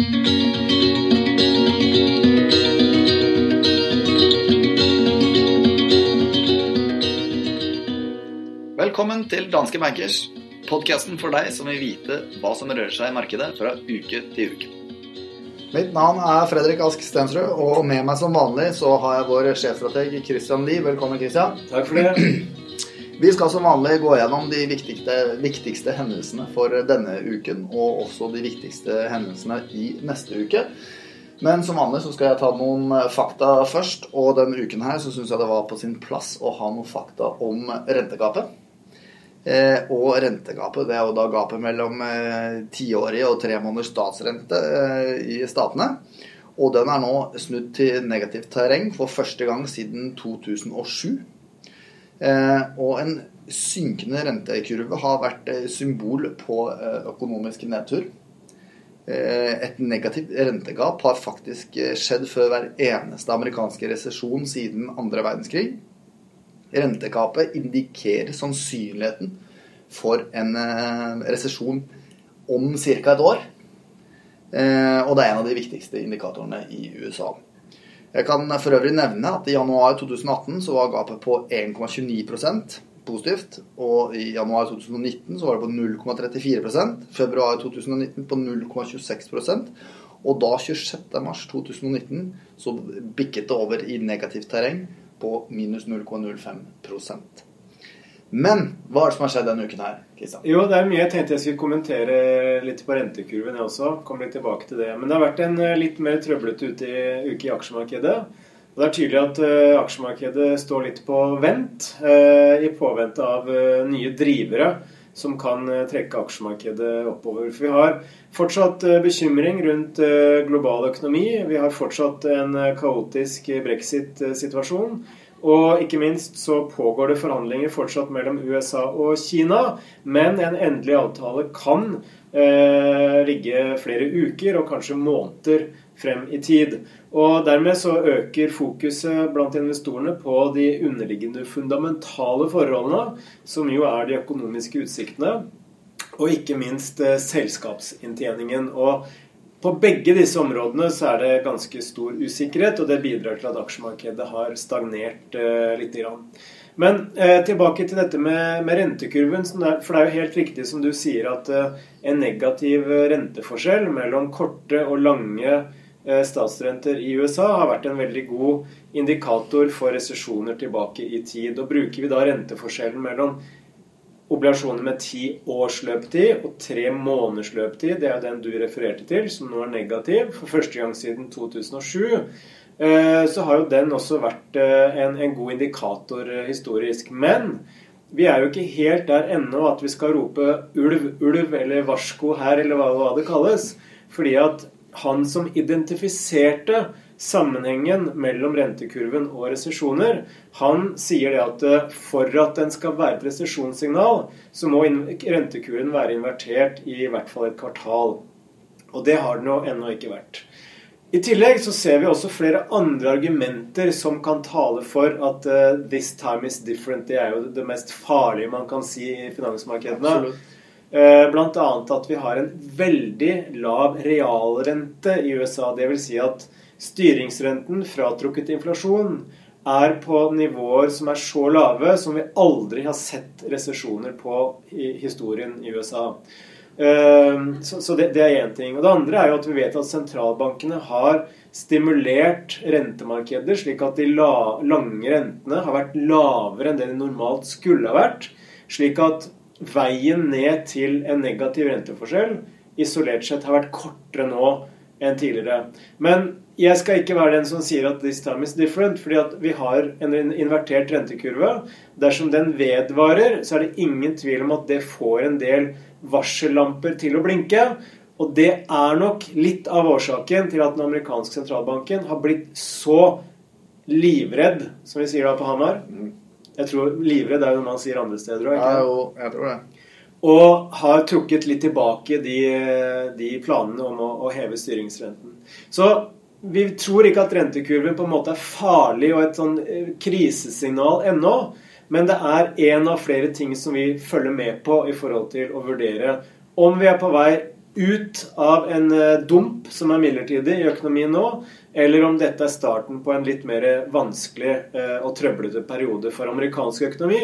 Velkommen til Danske Bankers, podkasten for deg som vil vite hva som rører seg i markedet fra uke til uke. Mitt navn er Fredrik Ask Stensrud, og med meg som vanlig så har jeg vår sjefstrateg Christian Lie. Velkommen, Christian. Takk for det. Vi skal som vanlig gå gjennom de viktigste, viktigste hendelsene for denne uken, og også de viktigste hendelsene i neste uke. Men som vanlig så skal jeg ta noen fakta først, og denne uken her så syns jeg det var på sin plass å ha noen fakta om rentegapet. Eh, og rentegapet, det er jo da gapet mellom eh, tiårig og tre måneders statsrente eh, i statene. Og den er nå snudd til negativt terreng for første gang siden 2007. Eh, og en synkende rentekurve har vært eh, symbol på eh, økonomisk nedtur. Et negativt rentegap har faktisk skjedd før hver eneste amerikanske resesjon siden andre verdenskrig. Rentegapet indikerer sannsynligheten for en resesjon om ca. et år. Og det er en av de viktigste indikatorene i USA. Jeg kan for øvrig nevne at i januar 2018 så var gapet på 1,29% positivt. Og i januar 2019 så var det på 0,34% Februar 2019 på 0,26% Og da 26.3.2019 så bikket det over i negativt terreng på minus 0,05 Men hva er det som har skjedd denne uken her? Kristian? Jo, det er mye jeg tenkte jeg skulle kommentere litt på rentekurven, jeg også. Kommer litt tilbake til det. Men det har vært en eh, litt mer trøblete uke i aksjemarkedet. Og Det er tydelig at uh, aksjemarkedet står litt på vent uh, i påvente av nye drivere som kan trekke aksjemarkedet oppover. For vi har fortsatt bekymring rundt global økonomi. Vi har fortsatt en kaotisk brexit-situasjon. Og ikke minst så pågår det forhandlinger fortsatt mellom USA og Kina. Men en endelig avtale kan eh, ligge flere uker og kanskje måneder frem i tid. Og dermed så øker fokuset blant investorene på de underliggende fundamentale forholdene, som jo er de økonomiske utsiktene, og ikke minst eh, selskapsinntjeningen. Og på begge disse områdene så er det ganske stor usikkerhet, og det bidrar til at aksjemarkedet har stagnert eh, litt. Men eh, tilbake til dette med, med rentekurven. For det er jo helt riktig som du sier at eh, en negativ renteforskjell mellom korte og lange eh, statsrenter i USA har vært en veldig god indikator for resesjoner tilbake i tid. Og bruker vi da renteforskjellen mellom obligasjoner med ti års løpetid og tre måneders løpetid, det er den du refererte til, som nå er negativ for første gang siden 2007, eh, så har jo den også vært eh, en, en god indikator eh, historisk. Men vi er jo ikke helt der ennå at vi skal rope ulv, ulv eller varsko her, eller hva, hva det kalles. Fordi at han som identifiserte sammenhengen mellom rentekurven og resesjoner. Han sier det at eh, for at den skal være et resesjonssignal, så må rentekurven være invertert i hvert fall et kvartal. Og det har den jo ennå ikke vært. I tillegg så ser vi også flere andre argumenter som kan tale for at uh, 'this time is different'. Det er jo det mest farlige man kan si i finansmarkedene. Uh, blant annet at vi har en veldig lav realrente i USA. Det vil si at styringsrenten fratrukket inflasjon er på nivåer som er så lave som vi aldri har sett resesjoner på i historien i USA. Ehm, så det er én ting. Og det andre er jo at vi vet at sentralbankene har stimulert rentemarkeder slik at de lange rentene har vært lavere enn det de normalt skulle ha vært. Slik at veien ned til en negativ renteforskjell isolert sett har vært kortere nå enn tidligere. Men jeg skal ikke være den som sier at this time is different, fordi at vi har en invertert rentekurve. Dersom den vedvarer, så er det ingen tvil om at det får en del varsellamper til å blinke. Og det er nok litt av årsaken til at den amerikanske sentralbanken har blitt så livredd, som vi sier da på Hamar. Jeg tror livredd er jo noe man sier andre steder òg. Ja, jo, jeg tror det. Og har trukket litt tilbake de, de planene om å, å heve styringsrenten. Så vi tror ikke at rentekurven på en måte er farlig og et sånn eh, krisesignal ennå. Men det er én av flere ting som vi følger med på i forhold til å vurdere om vi er på vei ut av en eh, dump som er midlertidig i økonomien nå, eller om dette er starten på en litt mer vanskelig eh, og trøblete periode for amerikansk økonomi,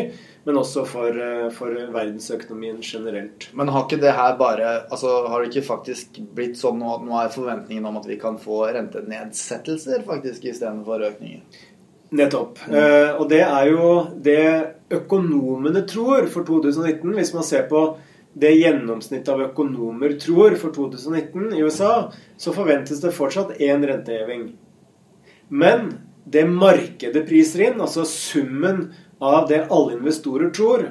men også for, eh, for verdensøkonomien generelt. Men har ikke det her bare altså Har det ikke faktisk blitt sånn nå at nå er forventningen om at vi kan få rentenedsettelser faktisk istedenfor økninger? Nettopp. Mm. Uh, og det er jo det økonomene tror for 2019, hvis man ser på det gjennomsnittet av økonomer tror for 2019 i USA, så forventes det fortsatt én renteheving. Men det markedet priser inn, altså summen av det alle investorer tror,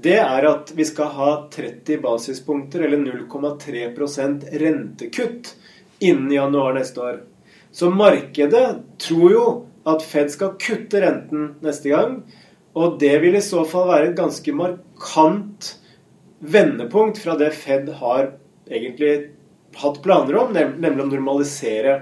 det er at vi skal ha 30 basispunkter, eller 0,3% rentekutt, innen januar neste år. Så markedet tror jo at Fed skal kutte renten neste gang. Og det vil i så fall være et ganske markant vendepunkt fra det Fed har egentlig hatt planer om, nemlig å normalisere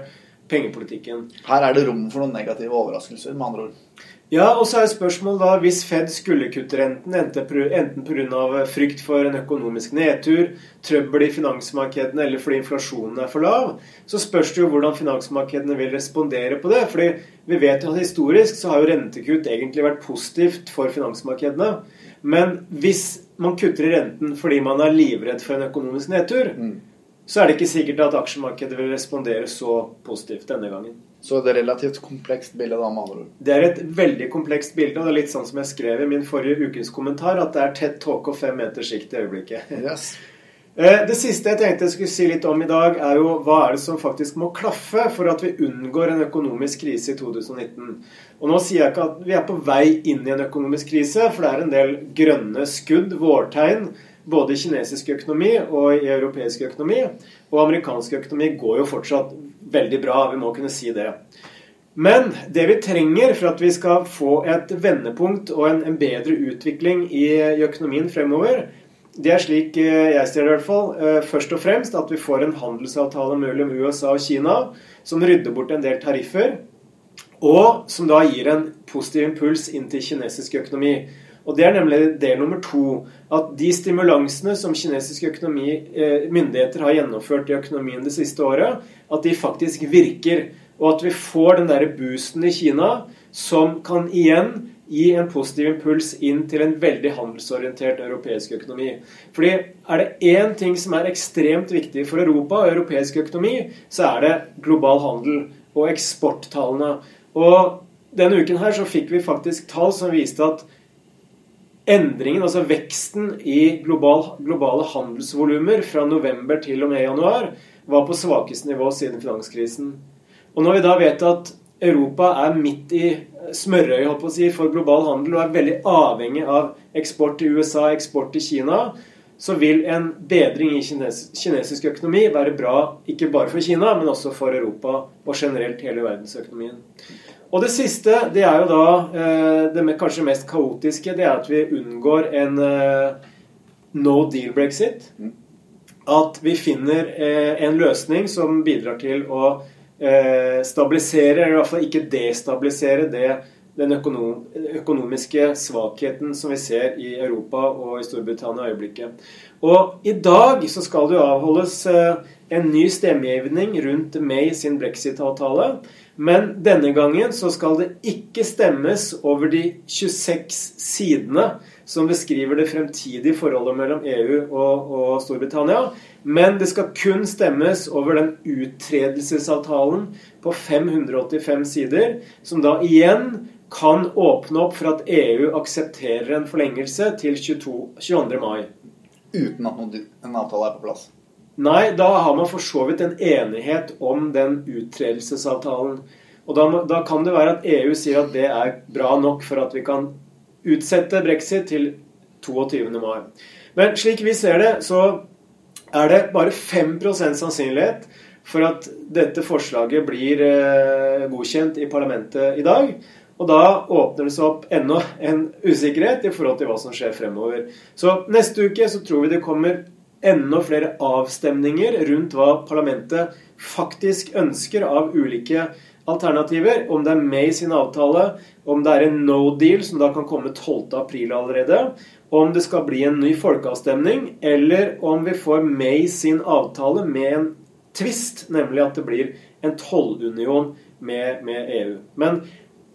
pengepolitikken. Her er det rom for noen negative overraskelser, med andre ord. Ja, og så er spørsmålet da, hvis Fed skulle kutte renten, enten pga. frykt for en økonomisk nedtur, trøbbel i finansmarkedene eller fordi inflasjonen er for lav, så spørs det jo hvordan finansmarkedene vil respondere på det. fordi vi vet jo at historisk så har jo rentekutt egentlig vært positivt for finansmarkedene. Men hvis man kutter i renten fordi man er livredd for en økonomisk nedtur, mm. Så er det ikke sikkert at aksjemarkedet vil respondere så positivt denne gangen. Så det er relativt komplekst bilde, da, med andre ord? Det er et veldig komplekst bilde, og det er litt sånn som jeg skrev i min forrige ukens kommentar, at det er tett tåke og fem meters sikt i øyeblikket. Yes. Eh, det siste jeg tenkte jeg skulle si litt om i dag, er jo hva er det som faktisk må klaffe for at vi unngår en økonomisk krise i 2019. Og nå sier jeg ikke at vi er på vei inn i en økonomisk krise, for det er en del grønne skudd, vårtegn, både i kinesisk økonomi og i europeisk økonomi. Og amerikansk økonomi går jo fortsatt veldig bra, vi må kunne si det. Men det vi trenger for at vi skal få et vendepunkt og en, en bedre utvikling i, i økonomien fremover, det er slik eh, jeg ser det i hvert fall. Eh, først og fremst at vi får en handelsavtale mellom USA og Kina som rydder bort en del tariffer, og som da gir en positiv impuls inn til kinesisk økonomi. Og Det er nemlig del nummer to. At de stimulansene som kinesiske økonomi, eh, myndigheter har gjennomført i økonomien det siste året, at de faktisk virker. Og at vi får den der boosten i Kina som kan igjen gi en positiv impuls inn til en veldig handelsorientert europeisk økonomi. Fordi er det én ting som er ekstremt viktig for Europa og europeisk økonomi, så er det global handel og eksporttallene. Og denne uken her så fikk vi faktisk tall som viste at endringen, altså veksten i global, globale handelsvolumer fra november til og med januar, var på svakeste nivå siden finanskrisen. Og når vi da vet at Europa er midt i smørøyet si, for global handel og er veldig avhengig av eksport til USA, eksport til Kina, så vil en bedring i kines kinesisk økonomi være bra ikke bare for Kina, men også for Europa og generelt hele verdensøkonomien. Og det siste, det er jo da eh, det kanskje mest kaotiske, det er at vi unngår en eh, no deal brexit. At vi finner eh, en løsning som bidrar til å stabilisere, eller i hvert fall ikke destabilisere, det, den økonom, økonomiske svakheten som vi ser i Europa og i Storbritannia i øyeblikket. Og i dag så skal det jo avholdes eh, en ny stemmegivning rundt May sin brexit-avtale. Men denne gangen så skal det ikke stemmes over de 26 sidene som beskriver det fremtidige forholdet mellom EU og, og Storbritannia. Men det skal kun stemmes over den uttredelsesavtalen på 585 sider, som da igjen kan åpne opp for at EU aksepterer en forlengelse til 22, 22. mai. Uten at en avtale er på plass? Nei, da har man for så vidt en enighet om den uttredelsesavtalen. Og da, da, kan det være at EU sier at det er bra nok for at vi kan utsette brexit til 22. mai. Men slik vi ser det, så er det bare 5% sannsynlighet for at dette forslaget blir eh, godkjent i parlamentet i dag. Og da åpner det seg opp enda en usikkerhet i forhold til hva som skjer fremover. Så neste uke så tror vi det kommer enda flere avstemninger rundt hva parlamentet faktisk ønsker av ulike alternativer. Om det er med i sin avtale, om det er en no deal som da kan komme 12.4 allerede, om det skal bli en ny folkeavstemning, eller om vi får May sin avtale med en tvist, nemlig at det blir en tollunion med, med EU. Men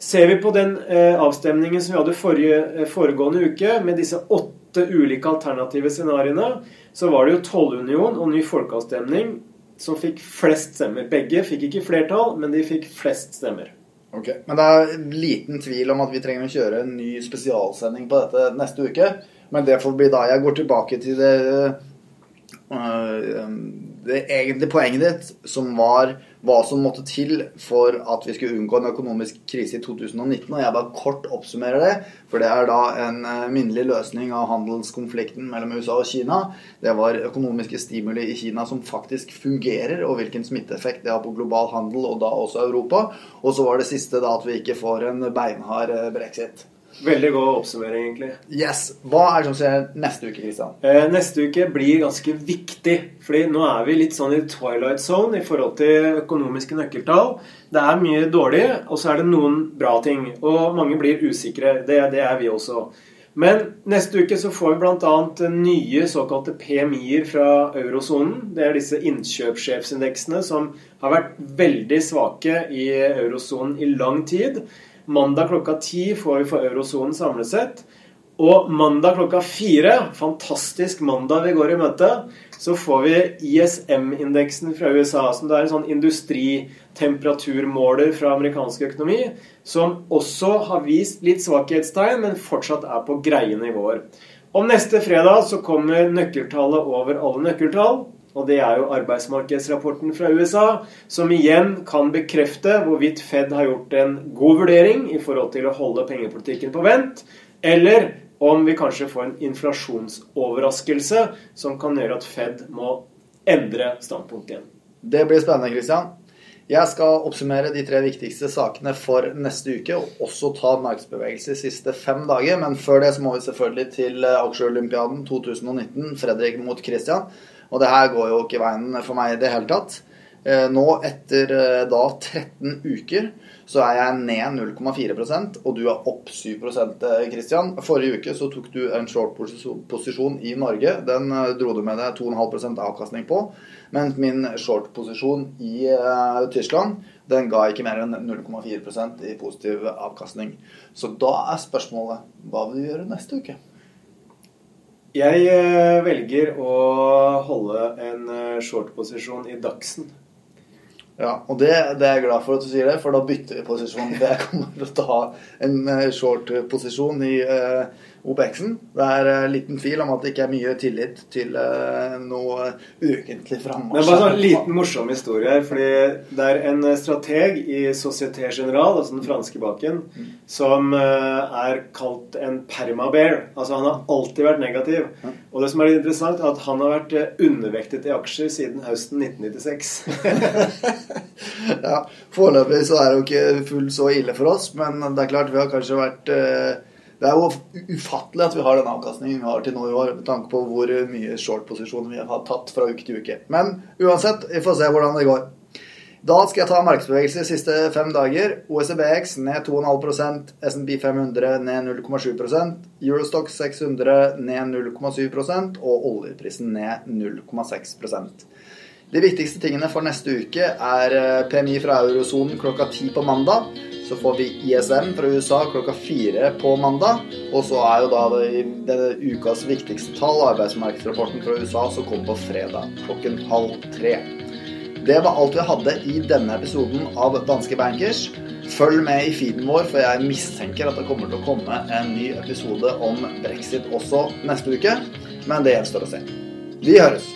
ser vi på den eh, avstemningen som vi hadde forrige, eh, foregående uke, med disse åtte ulike alternative scenarioene, så var det jo tollunion og ny folkeavstemning som fikk flest stemmer. Begge fikk ikke flertall, men de fikk flest stemmer. Ok, Men det er liten tvil om at vi trenger å kjøre en ny spesialsending på dette neste uke. Men det får bli da jeg går tilbake til det, øh, det egentlige poenget ditt, som var hva som måtte til for at vi skulle unngå en økonomisk krise i 2019. Og jeg bare kort oppsummerer det, for det er da en øh, minnelig løsning av handelskonflikten mellom USA og Kina. Det var økonomiske stimuli i Kina som faktisk fungerer, og hvilken smitteeffekt det har på global handel, og da også Europa. Og så var det siste da at vi ikke får en beinhard øh, brexit. Veldig god oppsummering, egentlig. Yes. Hva er det som skjer neste uke, Kristian? Eh, neste uke blir ganske viktig. fordi nå er vi litt sånn i twilight zone i forhold til økonomiske nøkkeltall. Det er mye dårlig, og så er det noen bra ting. Og mange blir usikre. Det, det er vi også. Men neste uke så får vi bl.a. nye såkalte PMI-er fra eurosonen. Det er disse innkjøpssjefsindeksene som har vært veldig svake i eurosonen i lang tid. Mandag klokka ti får vi for eurosonen samlet sett. Og mandag klokka fire, fantastisk mandag vi går i møte, så får vi ISM-indeksen fra USA, som det er en sånn industritemperaturmåler fra amerikansk økonomi, som også har vist litt svakhetstegn, men fortsatt er på greie nivåer. Om neste fredag så kommer nøkkeltallet over alle nøkkeltall. Og det er jo arbeidsmarkedsrapporten fra USA, som igjen kan bekrefte hvorvidt Fed har gjort en god vurdering i forhold til å holde pengepolitikken på vent, eller om vi kanskje får en inflasjonsoverraskelse som kan gjøre at Fed må endre standpunkt igjen. Det blir spennende, Christian. Jeg skal oppsummere de tre viktigste sakene for neste uke, og også ta markedsbevegelse de siste fem dager. Men før det så må vi selvfølgelig til aksjeolympiaden 2019, Fredrik mot Christian. Og det her går jo ikke veien for meg i det hele tatt. Eh, nå etter eh, da 13 uker så er jeg ned 0,4% og du er opp 7% Christian. Forrige uke så tok du en short posisjon i Norge. Den eh, dro du med deg 2,5% avkastning på. Mens min short posisjon i Tyskland den ga ikke mer enn 0,4% i positiv avkastning. Så da er spørsmålet hva vil du gjøre neste uke? Jeg eh, velger å holde en eh, short-posisjon i Dagsen. Ja, og det, det, er jeg glad for at du sier det, for da bytter vi posisjon. Jeg kommer til å ta en eh, short-posisjon i uh, OPX-en. Det er en liten tvil om at det ikke er mye tillit til uh, noe ukentlig frammarsj. Det er bare en liten morsom historie her. fordi det er en strateg i Société Générale, altså den franske banken, mm. som er kalt en permabear. Altså han har alltid vært negativ. Og det som er litt interessant, er at han har vært undervektet i aksjer siden høsten 1996. ja, Foreløpig så er det jo ikke fullt så ille for oss, men det er klart vi har kanskje vært det er jo ufattelig at vi har den avkastningen vi har til nå i år, med tanke på hvor mye short-posisjoner vi har tatt fra uke til uke. Men uansett, vi får se hvordan det går. Da skal jeg ta markedsbevegelse de siste fem dager. OECBX ned 2,5% SNB 500 ned 0,7% Eurostock 600 ned 0,7% og oljeprisen ned 0,6 De viktigste tingene for neste uke er eh, PMI fra eurosonen klokka ti på mandag. Så får vi ISM fra USA klokka fire på mandag. Og så er jo da det, denne ukas viktigste tall, arbeidsmarkedsrapporten fra USA, som kommer på fredag klokken halv tre. Det var alt vi hadde i denne episoden av Danske Bankers. Følg med i feeden vår, for jeg mistenker at det kommer til å komme en ny episode om brexit også neste uke. Men det gjenstår å se. Vi høres.